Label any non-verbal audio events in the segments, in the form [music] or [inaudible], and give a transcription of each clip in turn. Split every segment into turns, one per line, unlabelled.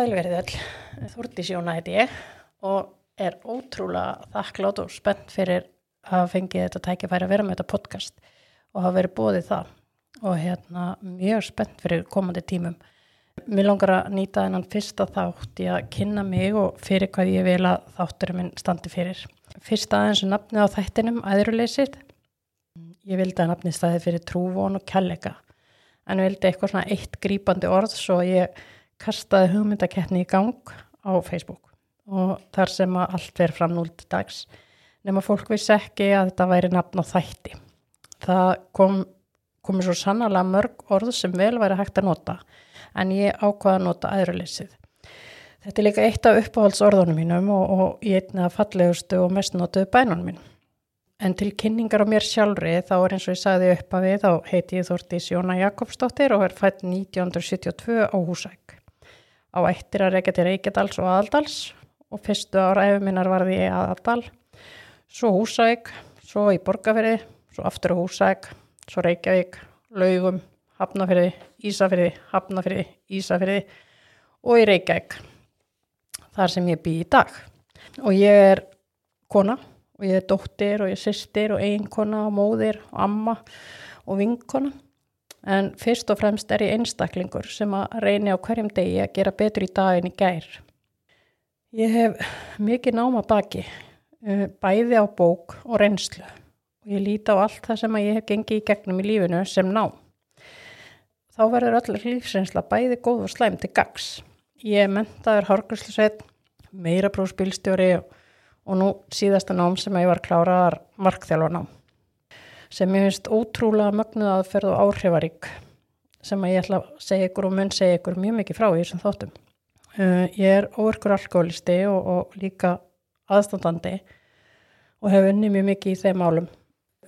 Sælverið öll, Þúrti Sjóna heiti ég og er ótrúlega þakklátt og spennt fyrir að hafa fengið þetta tækifæri að vera með þetta podcast og hafa verið bóðið það og hérna mjög spennt fyrir komandi tímum. Mér langar að nýta þennan fyrsta þátt í að kynna mig og fyrir hvað ég vil að þátturum minn standi fyrir. Fyrsta aðeins er nafnið á þættinum, æðruleysið. Ég vildi að nafnið staði fyrir trúvon og kjallega en vildi eitthvað svona eitt grípandi orð svo ég kastaði hugmyndakettni í gang á Facebook og þar sem að allt verið fram núl til dags nema fólk vissi ekki að þetta væri nafn á þætti. Það kom, komið svo sannlega mörg orð sem vel væri hægt að nota en ég ákvaða að nota æðruleysið. Þetta er líka eitt af uppáhaldsorðunum mínum og, og ég einnig að fallegustu og mest notuðu bænunum mínum. En til kynningar á mér sjálfri þá er eins og ég sagði upp að við þá heiti ég Þórtís Jóna Jakobsdóttir og er fætt 1972 á Húsæk. Á eittir að reyka til Reykjadals og Aðaldals og fyrstu ára efur minnar varði ég Aðaldal, svo Húsæk, svo í Borgafyrði, svo aftur á Húsæk, svo Reykjavík, Laugum, Hafnafyrði, Ísafyrði, Hafnafyrði, Ísafyrði og í Reykjavík. Þar sem ég bý í dag. Og ég er kona og ég er dóttir og ég er sýstir og eiginkona og móðir og amma og vinkona en fyrst og fremst er ég einstaklingur sem að reyni á hverjum degi að gera betur í daginn í gær. Ég hef mikið náma baki, eh, bæði á bók og reynslu og ég líti á allt það sem að ég hef gengið í gegnum í lífinu sem ná. Þá verður allir lífsreynsla bæði góð og slæm til gags. Ég er mentaður hárgræslusveit, meira prófspilstjóri og og nú síðasta nám sem ég var kláraðar markþjálfarnám sem ég finnst ótrúlega mögnuð aðferð og áhrifarík sem að ég ætla að segja ykkur og mun segja ykkur mjög mikið frá í þessum þáttum. Uh, ég er óverkur alkoholisti og, og líka aðstandandi og hef unni mjög mikið í þeim álum,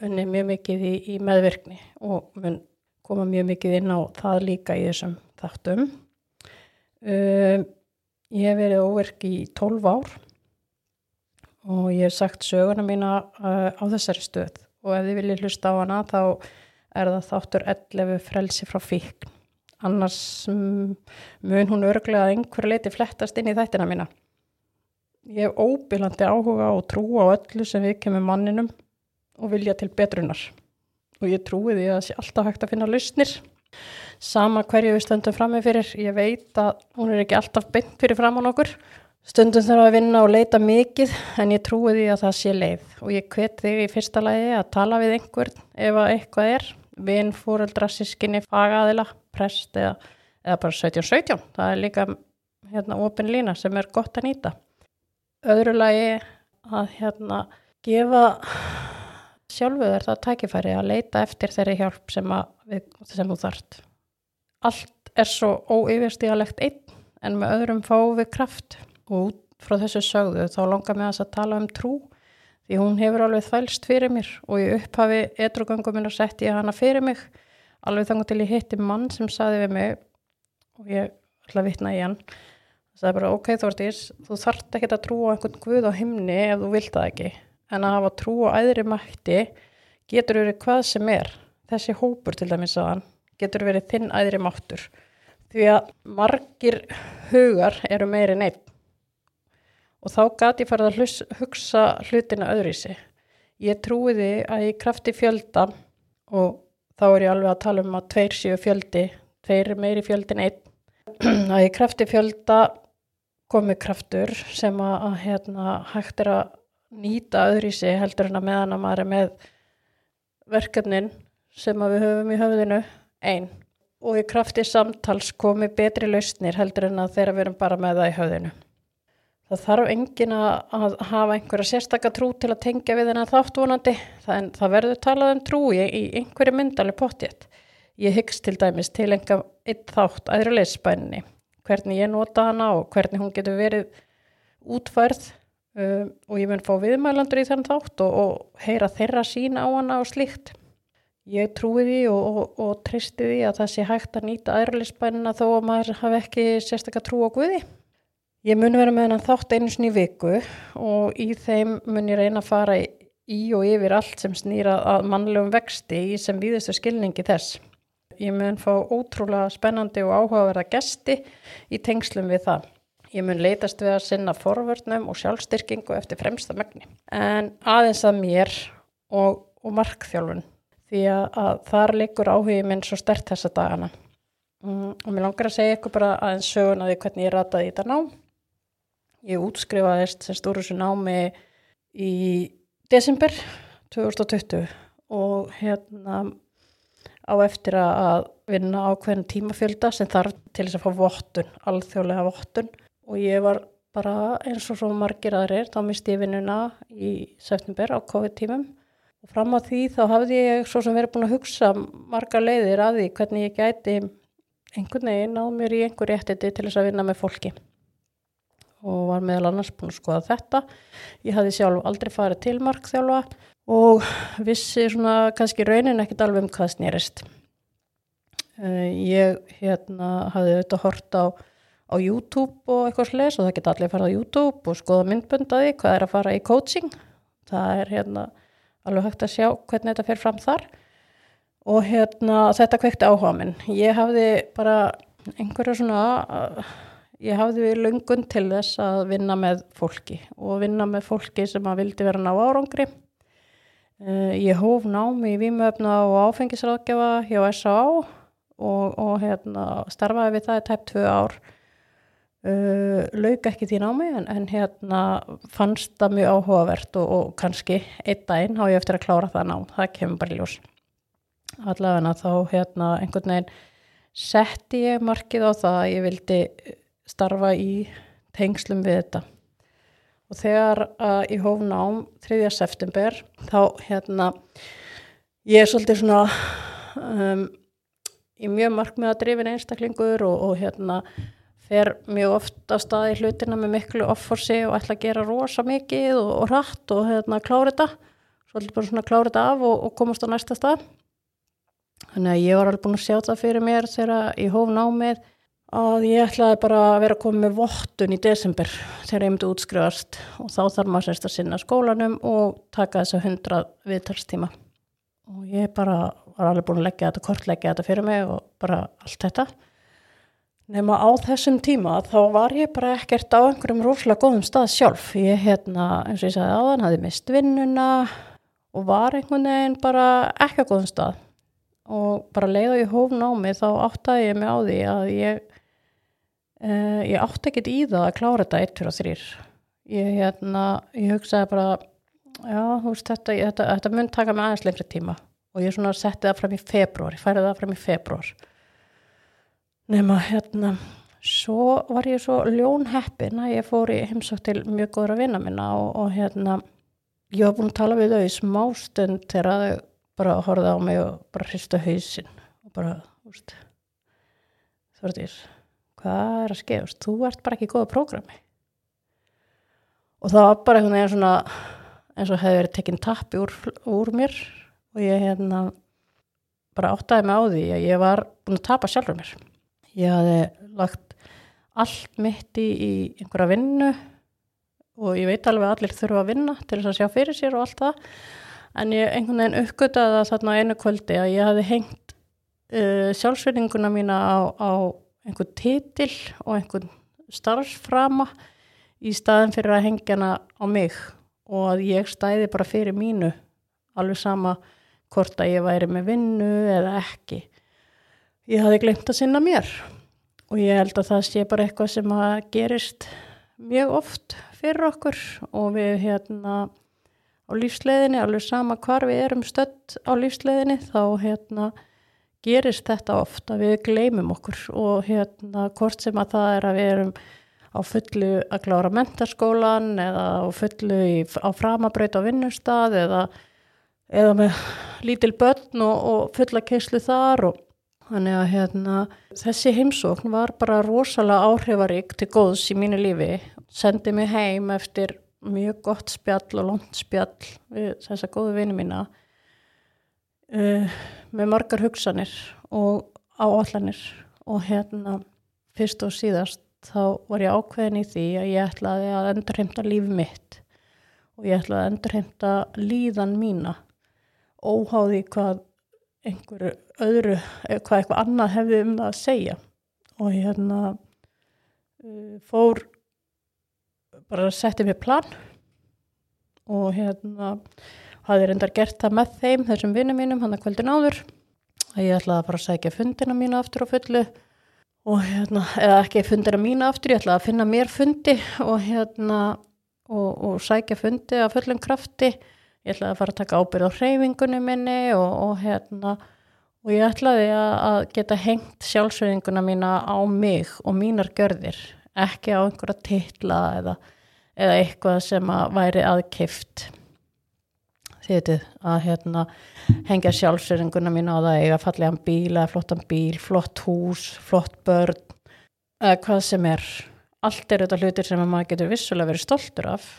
unni mjög mikið í, í meðvirkni og mun koma mjög mikið inn á það líka í þessum þáttum. Uh, ég hef verið óverk í 12 ár og ég hef sagt söguna mína uh, á þessari stöð og ef þið viljið hlusta á hana þá er það þáttur 11 frelsi frá fíkn. Annars mun hún örglega að einhver leiti flettast inn í þættina mína. Ég hef óbílandi áhuga og trú á öllu sem við kemur manninum og vilja til betrunar. Og ég trúi því að það sé alltaf hægt að finna lausnir. Sama hverju við stöndum fram með fyrir ég veit að hún er ekki alltaf beint fyrir fram á nokkur Stundum þarf að vinna og leita mikið en ég trúi því að það sé leið og ég hvet þig í fyrsta lagi að tala við einhvern ef að eitthvað er, vinn, fóreldra, sískinni, fagaðila, prest eða, eða bara 17-17. Það er líka hérna ofin lína sem er gott að nýta. Öðru lagi að hérna gefa sjálfuður það tækifæri að leita eftir þeirri hjálp sem, við, sem þú þart. Allt er svo óyfirstígalegt einn en með öðrum fáum við kraft og frá þessu sögðu þá langar mig að tala um trú því hún hefur alveg þvælst fyrir mér. Og ég upphafi edrugöngum minn að setja hana fyrir mig alveg þannig til ég hitti mann sem saði við mig og ég ætla að vitna í hann. Það er bara ok Þortís þú þart ekki að trúa einhvern guð á himni ef þú vilt það ekki. En að hafa trú á æðri mætti getur verið hvað sem er. Þessi hópur til dæmis að hann getur verið þinn æðri máttur. Því að margir hugar eru meiri neitt og þá gati farið að hlus, hugsa hlutina öðruísi. Ég trúiði að ég krafti fjölda og þá er ég alveg að tala um að tveir séu fjöldi, tveir meiri fjöldin einn, [clears throat] að ég krafti fjölda komi kraftur sem að, að hérna, hægt er að nýta öðruísi heldur en að meðan að maður er með verkefnin sem við höfum í höfðinu einn og í krafti samtals komi betri lausnir heldur en að þeirra verum bara með það í höfðinu. Það þarf engin að hafa einhverja sérstakka trú til að tengja við hennar þáttvonandi, það, það verður talað um trú í, í einhverju myndali pottjett. Ég hyggst til dæmis til einhver þátt aðruleysspæninni, hvernig ég nota hana og hvernig hún getur verið útfærð um, og ég mun fá viðmælandur í þann þátt og, og heyra þeirra sína á hana og slíkt. Ég trúi því og, og, og tristi því að það sé hægt að nýta aðruleysspænina þó að maður hafi ekki sérstakka trú á Guði. Ég mun vera með hennan þátt einu sinni viku og í þeim mun ég reyna að fara í og yfir allt sem snýra að mannlegum vexti í sem viðustu skilningi þess. Ég mun fá ótrúlega spennandi og áhugaverða gesti í tengslum við það. Ég mun leitast við að sinna forvörnum og sjálfstyrkingu eftir fremsta megni. En aðeins að mér og, og markþjálfun því að, að þar liggur áhugið minn svo stert þessa dagana. Mm, og mér langar að segja ykkur bara aðeins sögun að því hvernig ég rataði í þetta nám. Ég útskrifaðist sem stóru þessu námi í desember 2020 og hérna á eftir að vinna ákveðin tímafjölda sem þarf til þess að fá vottun, alþjóðlega vottun. Og ég var bara eins og svo margir aðrir, þá misti ég vinnuna í september á COVID-tímum. Og fram á því þá hafði ég svo sem verið búin að hugsa margar leiðir að því hvernig ég gæti einhvern veginn á mér í einhver réttiti til þess að vinna með fólki og var meðal annars búin að skoða þetta. Ég hafði sjálf aldrei farið til markþjálfa og vissi svona kannski raunin ekkert alveg um hvað snýrist. Uh, ég hérna hafði auðvitað hort á, á YouTube og eitthvað sles og það geta allir farið á YouTube og skoða myndböndaði hvað er að fara í coaching. Það er hérna alveg hægt að sjá hvernig þetta fer fram þar og hérna þetta kvekti áhuga minn. Ég hafði bara einhverju svona, ég hafði við lungun til þess að vinna með fólki og vinna með fólki sem að vildi vera ná árangri. Uh, ég hóf námi í výmöfna og áfengisráðgjafa hjá S.A.A. og, og hérna, starfaði við það í tæpt tvö ár. Uh, lauk ekki því námi en, en hérna fannst það mjög áhugavert og, og kannski einn daginn há ég eftir að klára það nám, það kemur bara í ljós allavega þá hérna einhvern veginn setti ég markið á það að ég vildi starfa í tengslum við þetta. Og þegar uh, ég hóf nám 3. september þá hérna ég er svolítið svona um, í mjög markmið að drifin einstaklingur og, og hérna fer mjög oft á staði hlutina með miklu offorsi og ætla að gera rosa mikið og, og rætt og hérna klára þetta. Svolítið bara svona klára þetta af og, og komast á næsta stað. Þannig að ég var alveg búin að sjá það fyrir mér þegar ég hóf námið að ég ætlaði bara að vera að koma með vottun í desember þegar ég myndi útskrifast og þá þarf maður sérst að sinna skólanum og taka þess að hundra viðtalstíma og ég bara var alveg búin að leggja þetta, kortleggja þetta fyrir mig og bara allt þetta Nefna á þessum tíma þá var ég bara ekkert á einhverjum rosalega góðum stað sjálf. Ég hérna, eins og ég sagði áðan, hafði mist vinnuna og var einhvern veginn bara ekki á góðum stað. Og bara leið og ég hóf námi þá áttaði ég mig á því að ég, eh, ég átti ekkert í það að klára þetta 1, 2 og 3. Ég, hérna, ég hugsaði bara, já, þú veist, þetta, þetta, þetta mun taka mig aðeins lengri tíma. Og ég setti það fram í februar, ég færði það fram í februar nema hérna svo var ég svo ljónheppin að ég fór í heimsók til mjög góðra vinna minna og, og hérna ég var búin að tala við þau í smástund þegar þau bara horfið á mig og bara hristu hausin og bara, þú veist Þortís, hvað er að skefast? Þú ert bara ekki í góða prógrami. Og það var bara einhvern veginn svona eins og hefði verið tekinn tappi úr, úr mér og ég hérna bara áttaði mig á því að ég var búin að tapa sjálfur mér. Ég hafði lagt allt mitt í, í einhverja vinnu og ég veit alveg að allir þurfa að vinna til þess að sjá fyrir sér og allt það. En ég einhvern veginn uppgötaði þarna einu kvöldi að ég hafði hengt uh, sjálfsveitninguna mína á, á einhvern titil og einhvern starfsframa í staðin fyrir að hengja hana á mig og að ég stæði bara fyrir mínu alveg sama hvort að ég væri með vinnu eða ekki. Ég hafði glemt að sinna mér og ég held að það sé bara eitthvað sem að gerist mjög oft fyrir okkur og við hérna á lífsleðinni, alveg sama hvar við erum stött á lífsleðinni þá hérna gerist þetta oft að við gleymum okkur og hérna hvort sem að það er að við erum á fullu að klára mentarskólan eða á fullu í, á framabraut á vinnustad eða, eða með lítil börn og, og fulla keislu þar og Þannig að hérna, þessi heimsókn var bara rosalega áhrifarík til góðs í mínu lífi. Sendi mig heim eftir mjög gott spjall og lónt spjall við þessa góðu vini mína uh, með margar hugsanir og áallanir og hérna fyrst og síðast þá var ég ákveðin í því að ég ætlaði að endurheimta lífi mitt og ég ætlaði að endurheimta líðan mína óháði hvað einhverju öðru, hvað eitthvað annað hefði um það að segja. Og hérna uh, fór bara setti mér plan og hérna hafði reyndar gert það með þeim þessum vinnum mínum hann að kvöldin áður að ég ætlaði að fara að sækja fundina mína aftur á fullu og hérna, eða ekki fundina mína aftur, ég ætlaði að finna mér fundi og hérna og, og sækja fundi af fullum krafti. Ég ætlaði að fara að taka ábyrð á hreyfingunum minni og, og hérna og ég ætlaði að, geta hengt sjálfsveðinguna mína á mig og mínar görðir, ekki á einhverja titla eða, eða eitthvað sem að væri aðkift þýttið að hérna hengja sjálfsveðinguna mína á það eiga fallegan bíl eða flottan bíl, flott hús, flott börn eða hvað sem er. Allt er þetta hlutir sem maður getur vissulega verið stoltur af.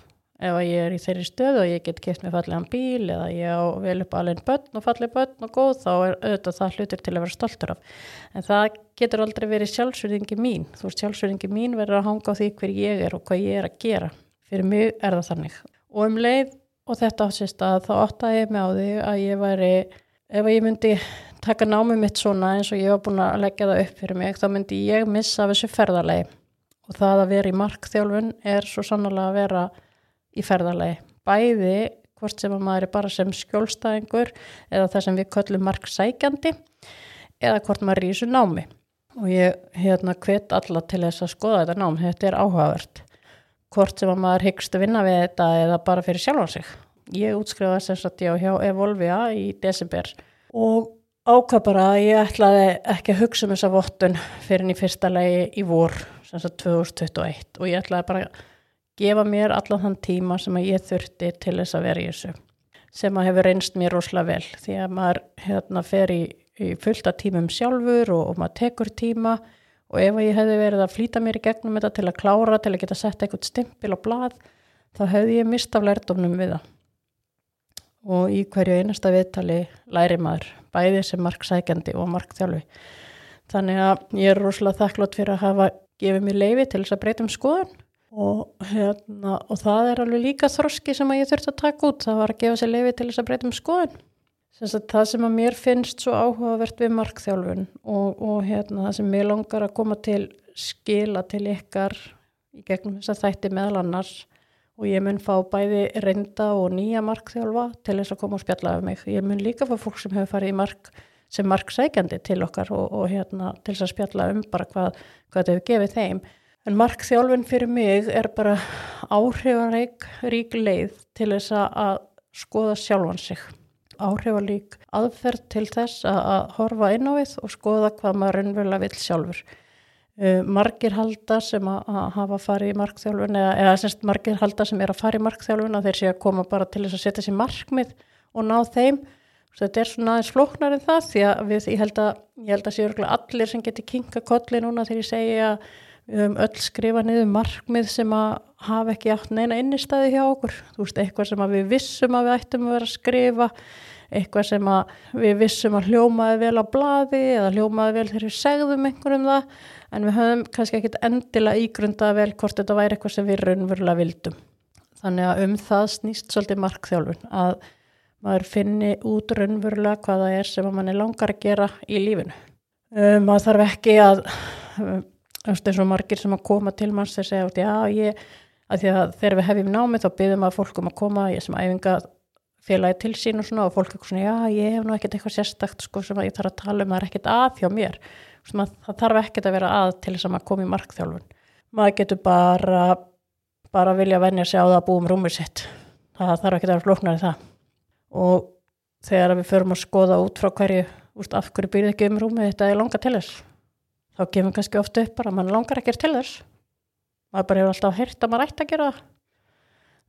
Ef ég er í þeirri stöðu og ég get kæft með fallegan bíl eða ég á vel upp alveg börn og falleg börn og góð þá er auðvitað það hlutir til að vera stoltur af. En það getur aldrei verið sjálfsverðingi mín. Þú veist sjálfsverðingi mín verður að hanga á því hver ég er og hvað ég er að gera. Fyrir mig er það þannig. Og um leið og þetta ásist að þá óttaði ég mig á því að ég væri ef ég myndi taka námið mitt svona eins og ég var búin að leggja það upp fyrir mig þá myndi ég missa þessu ferðarlegi og það að vera í markþjálfun er svo sannlega að vera í ferðalagi. Bæði hvort sem að maður er bara sem skjólstæðingur eða það sem við köllum marksækjandi eða hvort maður er í þessu námi. Og ég hérna hvet alla til þess að skoða þetta nám, þetta er áhugavert. Hvort sem að maður hyggst að vinna við þetta eða bara fyrir sjálf á sig. Ég útskrifaði sem sagt ég á hjá Evolvia í desember og ákvað bara að ég ætlaði ekki að hugsa um þessa vottun fyrir en í fyrsta legi í vor, sem sagt 2021 og ég ætlaði bara að gefa mér allan þann tíma sem að ég þurfti til þess að vera í þessu sem að hefur reynst mér rosalega vel því að maður hérna fer í, í fullta tímum sjálfur og, og maður tekur tíma og ef ég hefði verið að flýta mér í gegnum þetta til að klára, til að geta sett eitthvað stimpil og blad, þá hefði ég mist af lærdomnum við það. Og í hverju einasta viðtali læri maður, bæði sem marksækjandi og markþjálfi. Þannig að ég er rosalega þakklátt fyrir að hafa gefið mér leifi til þess að breyta um skoðun. Og, hérna, og það er alveg líka þroski sem að ég þurfti að taka út. Það var að gefa sér leiði til þess að breyta um skoðun það sem að mér finnst svo áhugavert við markþjálfun og, og hérna, það sem mér langar að koma til skila til ykkar í gegnum þess að þætti meðal annars og ég mun fá bæði reynda og nýja markþjálfa til þess að koma og spjalla af mig. Ég mun líka fá fólk sem hefur farið í mark sem marksækjandi til okkar og, og hérna, til þess að spjalla um bara hvað, hvað þetta hefur gefið þeim En markþjálfin fyrir mig er bara áhrifarík rík leið til þess að skoða sjálfan sig. Áhrifarík aðferð til þess að horfa inn á við og skoða hvað maður raunverulega vil sjálfur. Uh, margir halda sem að, hafa farið í markþjálfun eða, eða semst margir halda sem er að fara í markþjálfun að þeir sé að koma bara til þess að setja sér markmið og ná þeim. Þetta er svona aðeins flóknar en það því að við, ég held að, ég held að sé allir sem getur kinga kolli núna þegar ég segja við höfum öll skrifað niður markmið sem að hafa ekki átt neina innistæði hjá okkur. Þú veist, eitthvað sem við vissum að við ættum að vera að skrifa eitthvað sem við vissum að hljómaði vel á bladi eða hljómaði vel þegar við segðum einhverjum það en við höfum kannski ekkit endilega ígrundað vel hvort þetta væri eitthvað sem við raunverulega vildum. Þannig að um það snýst svolítið markþjálfun að maður finni út raunverulega hvaða er sem mann er langar að gera í lífinu. Um, maður þarf ekki að eins og margir sem að koma til manns þeir segja já ég, að því að þegar við hefjum námið þá byrðum að fólkum að koma ég sem æfinga félagi til sín og svona og fólk er svona, já ég hef nú ekkert eitthvað sérstakt sko sem ég þarf að tala um, það er ekkert að hjá mér, svona, það þarf ekkert að vera að til þess að maður komi í markþjálfun. Maður getur bara bara vilja að venja sig á það að búum rúmið sitt. Það þarf ekkert að vera flóknar í það. Og þegar við förum að skoða út frá hverju, úst, af hverju byrðið ekki um rúmið þetta er langa til þess þá kemur kannski ofta upp bara mann langar ekki til þess maður bara hefur alltaf heyrt að maður ætti að gera það.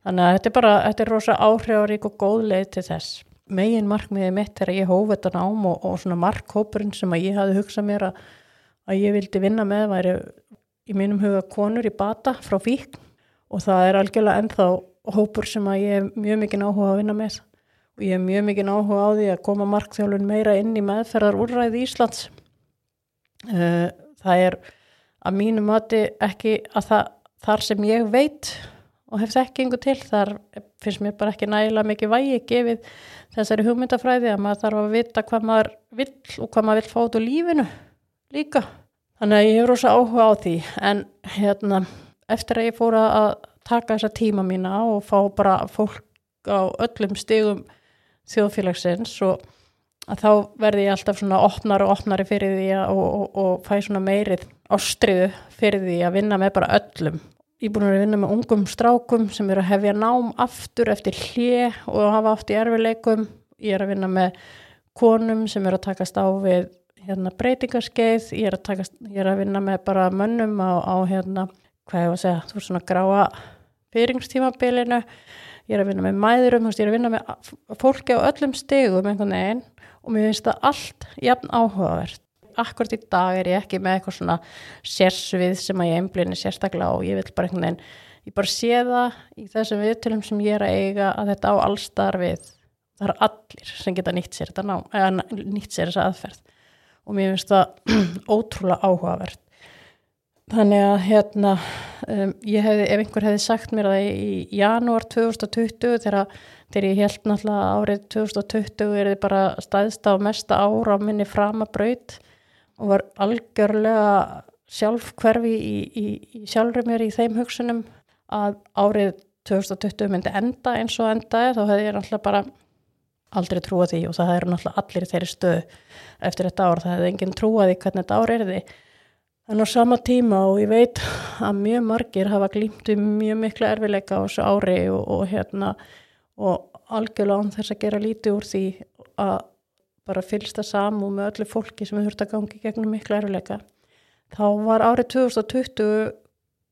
Þannig að þetta er bara þetta er rosa áhrifarík og góð leið til þess. Megin markmiðið mitt er að ég hóf þetta nám og, og svona markhópurinn sem að ég hafi hugsað mér að, að ég vildi vinna með væri í mínum huga konur í bata frá fík og það er algjörlega ennþá hópur sem að ég hef mjög mikið áhuga að vinna með. Og ég hef mjög mikið áhuga á því að koma markþjálun meira inn í meðferðar úrræði Íslands. Eh, það er að mínu mati ekki að það, þar sem ég veit og hef þekkingu til þar finnst mér bara ekki nægilega mikið vægi gefið þessari hugmyndafræði að maður þarf að vita hvað maður vill og hvað maður vill fá út úr lífinu líka þannig að ég hefur ósa áhuga á því en hérna eftir að ég fór að taka þessa tíma mína og fá bara fólk á öllum stigum þjóðfélagsins og að þá verði ég alltaf svona opnar og opnari fyrir því að, og, og, og fæ svona meirið ástriðu fyrir því að vinna með bara öllum. Ég er búin að vinna með ungum strákum sem eru að hefja nám aftur eftir hlið og hafa oft í erfileikum. Ég er að vinna með konum sem eru að takast á við hérna, breytingarskeið. Ég er, takast, ég er að vinna með bara mönnum á, á hérna, hvað ég var að segja, þú er svona gráa fyringstímabilinu. Ég er að vinna með mæðurum, ég er að vinna með fólki á öllum stegum einhvern veginn og mér finnst það allt jafn áhugavert. Akkurat í dag er ég ekki með eitthvað svona sérsvið sem að ég einblýnir sérstaklega og ég vil bara einhvern veginn, ég bara sé það í þessum viðtölum sem ég er að eiga að þetta á allstar við. Það er allir sem geta nýtt sér þetta ná, eða nýtt sér þessa aðferð og mér finnst það [clears throat] ótrúlega áhugavert. Þannig að hérna, um, hefði, ef einhver hefði sagt mér að í janúar 2020 þegar þegar ég held náttúrulega árið 2020 er þið bara staðist á mesta ára á minni framabraut og var algjörlega sjálf hverfi í, í, í sjálfur mér í þeim hugsunum að árið 2020 myndi enda eins og endaði þá hefði ég náttúrulega bara aldrei trúa því og það er náttúrulega allir þeirri stöð eftir þetta ár, það hefði enginn trúaði hvernig þetta ár er því en á sama tíma og ég veit að mjög margir hafa glýmt við mjög mikla erfileika á þessu ári og, og hérna og algjörlega án þess að gera lítið úr því að bara fylsta samú með öllu fólki sem við þurfum að gangi gegnum miklu eruleika. Þá var árið 2020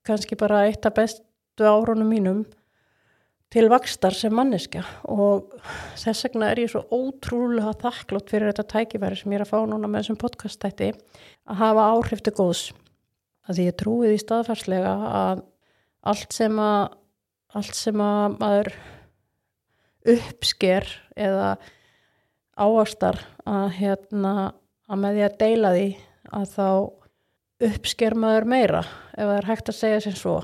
kannski bara eitt af bestu árunum mínum til vakstar sem manneska og þess vegna er ég svo ótrúlega þakklátt fyrir þetta tækifæri sem ég er að fá núna með þessum podcastætti að hafa áhrif til góðs. Að því ég trúið í staðfarslega að allt sem að allt sem að maður uppsker eða áastar að hérna að með því að deila því að þá uppsker maður meira ef það er hægt að segja sem svo.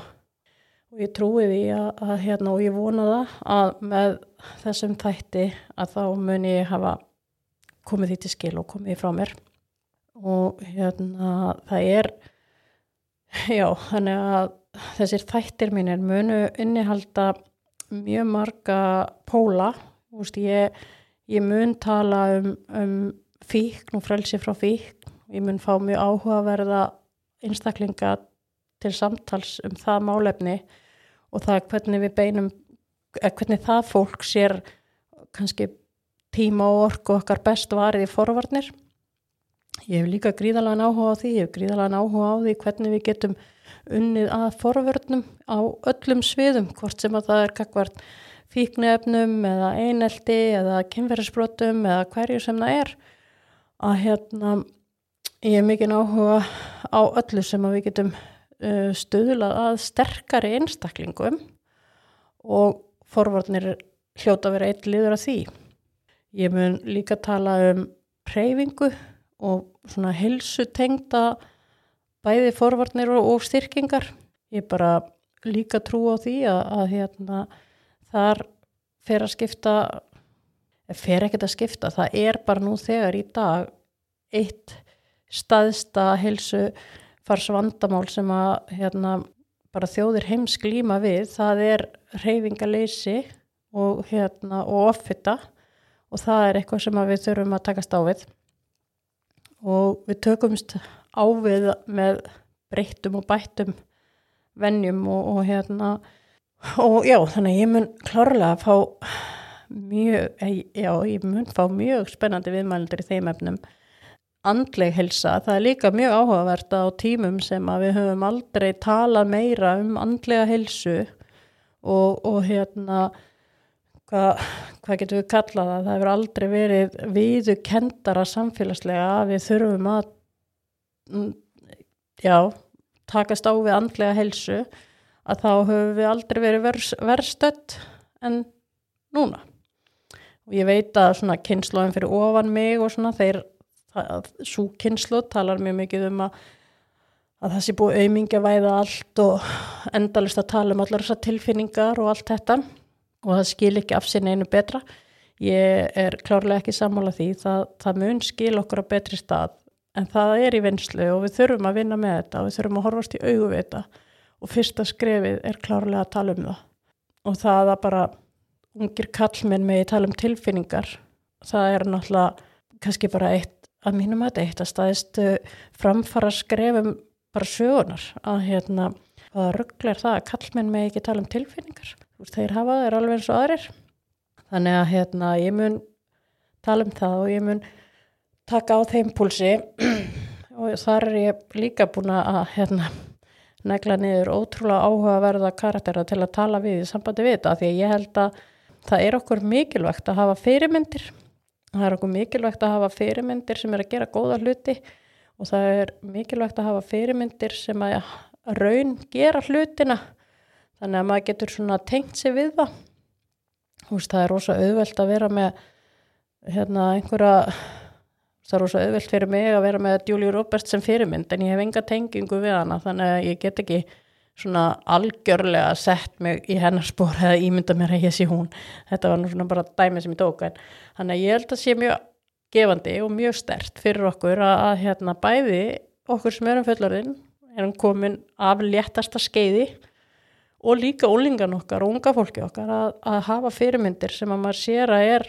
Og ég trúi því að, að hérna og ég vona það að með þessum þætti að þá mun ég hafa komið því til skil og komið því frá mér. Og hérna það er já þannig að þessir þættir mínir munu innihalda mjög marga póla. Úst, ég, ég mun tala um, um fíkn og frelsi frá fíkn. Ég mun fá mjög áhugaverða einstaklinga til samtals um það málefni og það hvernig við beinum hvernig það fólk sér kannski tíma og orku okkar best varið í forvarnir. Ég hef líka gríðalega áhuga á því ég hef gríðalega áhuga á því hvernig við getum unnið að forvörnum á öllum sviðum, hvort sem að það er kakvart fíknefnum eða eineldi eða kynferðisbrotum eða hverju sem það er að hérna ég er mikið áhuga á öllu sem að við getum uh, stöðlað að sterkari einstaklingum og forvarnir hljóta að vera eitt liður af því. Ég mun líka tala um reyfingu og svona hilsutengda bæði forvarnir og, og styrkingar. Ég bara líka trú á því að, að hérna, þar fer að skipta, fer ekkert að skipta, það er bara nú þegar í dag eitt staðsta helsu fars vandamál sem að hérna, bara þjóðir heims glíma við, það er reyfingaleysi og, hérna, og offita. Og það er eitthvað sem við þurfum að takast á við. Og við tökumst ávið með breyttum og bættum vennjum og, og hérna og já þannig ég mun klárlega að fá mjög, eh, já ég mun fá mjög spennandi viðmælendur í þeim efnum. Andleg helsa, það er líka mjög áhugavert á tímum sem að við höfum aldrei talað meira um andlega helsu og, og hérna hvað, hvað getur við kallað það, það hefur aldrei verið viðu kendara samfélagslega að við þurfum að Mm, já, takast á við andlega helsu að þá höfum við aldrei verið verðstödd en núna. Og ég veit að svona kynnslóðin fyrir ofan mig og svona þeir svo kynnslóð talar mjög mikið um að að það sé búið auðmingja væða allt og endalist að tala um allar þessar tilfinningar og allt þetta og það skil ekki af sinni einu betra. Ég er klárlega ekki sammála því. Það, það mun skil okkur á betri stað en það er í vinslu og við þurfum að vinna með þetta og við þurfum að horfast í þetta og fyrsta skrefið er klárlega að tala um það. Og það að bara ungir kallmenn með að tala um tilfinningar það er náttúrulega kannski bara eitt að mínum að þetta eitt að staðist framfara skrefum bara sögunar að hérna að rugglar það að kallmenn með ekki tala um tilfinningar. Þeir hafa þeir alveg eins og aðrir. Þannig að hérna ég mun tala um það og ég mun taka á þeim púlsi. [clears throat] Og þar er ég líka búin að hérna negla niður ótrúlega áhugaverða karaktera til að tala við í sambandi við þetta því ég held að það er okkur mikilvægt að hafa fyrirmyndir. Það er okkur mikilvægt að hafa fyrirmyndir sem er að gera góða hluti og það er mikilvægt að hafa fyrirmyndir sem að raun gera hlutina þannig að maður getur svona tengt sig við það. Veist, það er rosa auðvelt að vera með hérna einhverja það er rosa auðvelt fyrir mig að vera með Julie Roberts sem fyrirmynd en ég hef enga tengingu við hana þannig að ég get ekki svona algjörlega sett mig í hennar spór eða ímynda mér að ég sé hún. Þetta var nú svona bara dæmi sem ég tók en þannig að ég held að sé mjög gefandi og mjög stert fyrir okkur að, að hérna bæði okkur sem erum fullorðin erum komin af léttasta skeiði og líka ólingan okkar og unga fólki okkar að, að hafa fyrirmyndir sem að maður sér að er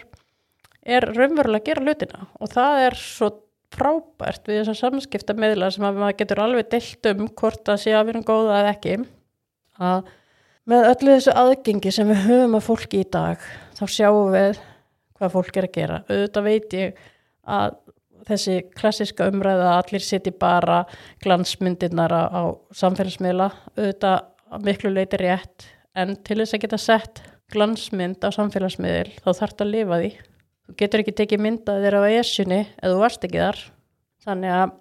er raunverulega að gera hlutina og það er svo frábært við þessar samskipta meðla sem að maður getur alveg deilt um hvort að sé að við erum góða eða ekki að með öllu þessu aðgengi sem við höfum að fólki í dag þá sjáum við hvað fólk er að gera. Auðvitað veit ég að þessi klassiska umræða að allir siti bara glansmyndirnar á, samfélagsmiðla auðvitað miklu leiti rétt en til þess að geta sett glansmynd á samfélagsmiðil þá þarf þetta að lifa því þú getur ekki tekið myndað þér á esjunni eða þú varst ekki þar. Þannig að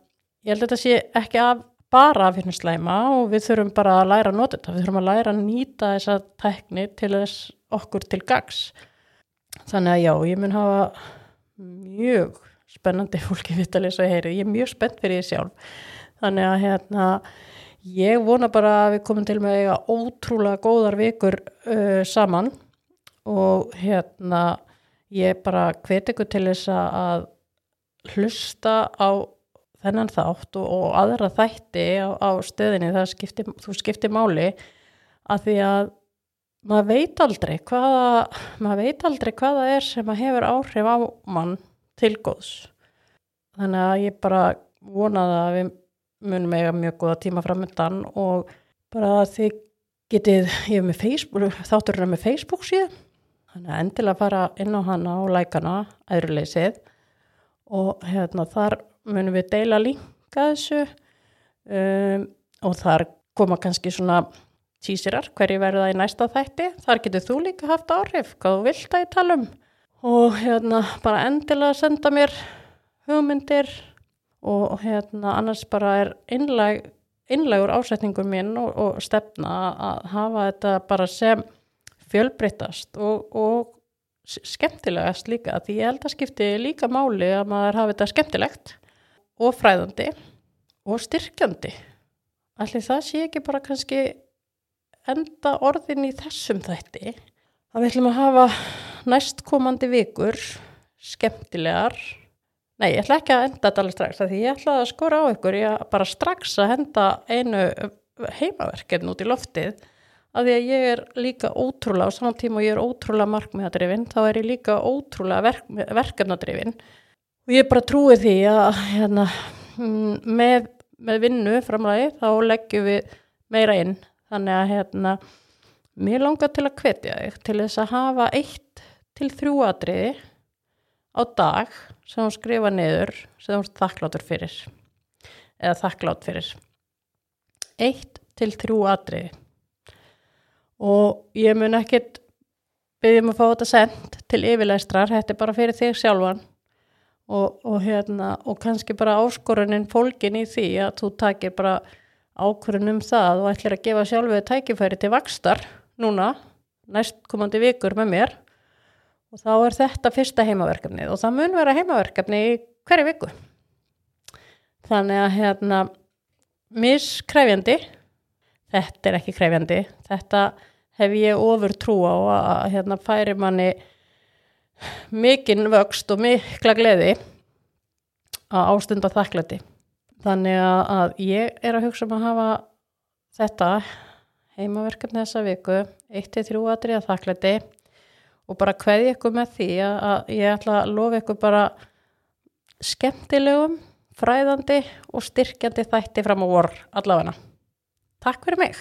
ég held að þetta sé ekki af, bara af hérna slæma og við þurfum bara að læra að nota þetta. Við þurfum að læra að nýta þessa tekni til þess okkur til gags þannig að já, ég mun hafa mjög spennandi fólki vitt að lesa og heyri, ég er mjög spennt fyrir því sjálf. Þannig að hérna ég vona bara að við komum til með eiga ótrúlega góðar vikur uh, saman og hérna ég bara hveti ykkur til þess að hlusta á þennan þátt og, og aðra þætti á, á stöðinni. Það skipti, þú skiptir máli að því að maður veit aldrei hvaða maður veit aldrei hvaða er sem að hefur áhrif á mann til góðs. Þannig að ég bara vonaði að við munum eiga mjög góða tíma framöndan og bara að þið getið, ég hef með Facebook þátturinn með Facebook síðan Þannig að endilega fara inn á hana og lækana æðruleysið og hérna þar munum við deila líka þessu um, og þar koma kannski svona tísirar hverju verða í næsta þætti. Þar getur þú líka haft áhrif, hvað þú vilt að ég tala um og hérna bara endilega senda mér hugmyndir og hérna annars bara er innlæg, innlægur ásetningur minn og, og stefna að hafa þetta bara sem fjölbreytast og, og skemmtilegast líka því ég held að skipti líka máli að maður hafi þetta skemmtilegt og fræðandi og styrkjandi. Allir það sé ekki bara kannski enda orðin í þessum þætti? Að við ætlum að hafa næstkomandi vikur skemmtilegar. Nei, ég ætla ekki að enda þetta alveg strax því ég ætla að skora á ykkur ég bara strax að henda einu heimaverkefn út í loftið að því að ég er líka ótrúlega á saman tíma og ég er ótrúlega markmiðadrifin þá er ég líka ótrúlega verk, verkefnadrifin. Og ég bara trúi því að hérna, mm, með, með vinnu framlægi þá leggjum við meira inn. Þannig að hérna, mér langar til að hvetja þig til þess að hafa eitt til þrjú atriði á dag sem hún skrifa niður sem hún þakkláttur fyrir eða þakklátt fyrir. Eitt til þrjú atriði og ég mun ekkit byggjum að fá þetta sendt til yfirleistrar, þetta er bara fyrir þig sjálfan. Og, og, hérna, og kannski bara áskorunin fólkin í því að þú takir bara ákvörðun um það og ætlir að gefa sjálfuð tækifæri til vakstar núna, næstkomandi vikur með mér. Og þá er þetta fyrsta heimaverkefnið og það mun vera heimaverkefni í hverju viku. Þannig að hérna miskræfjandi þetta er ekki kræfjandi þetta hef ég ofur trú á að hérna færi manni mikinn vöxt og mikla gleði að ástunda þakklæti. Þannig að ég er að hugsa um að hafa þetta heimaverkefni þessa viku 1-3 atriða þakklæti og bara kveði ykkur með því að, ég ætla að lofa ykkur bara skemmtilegum, fræðandi og styrkjandi þætti fram á vor allavega. Takk fyrir mig.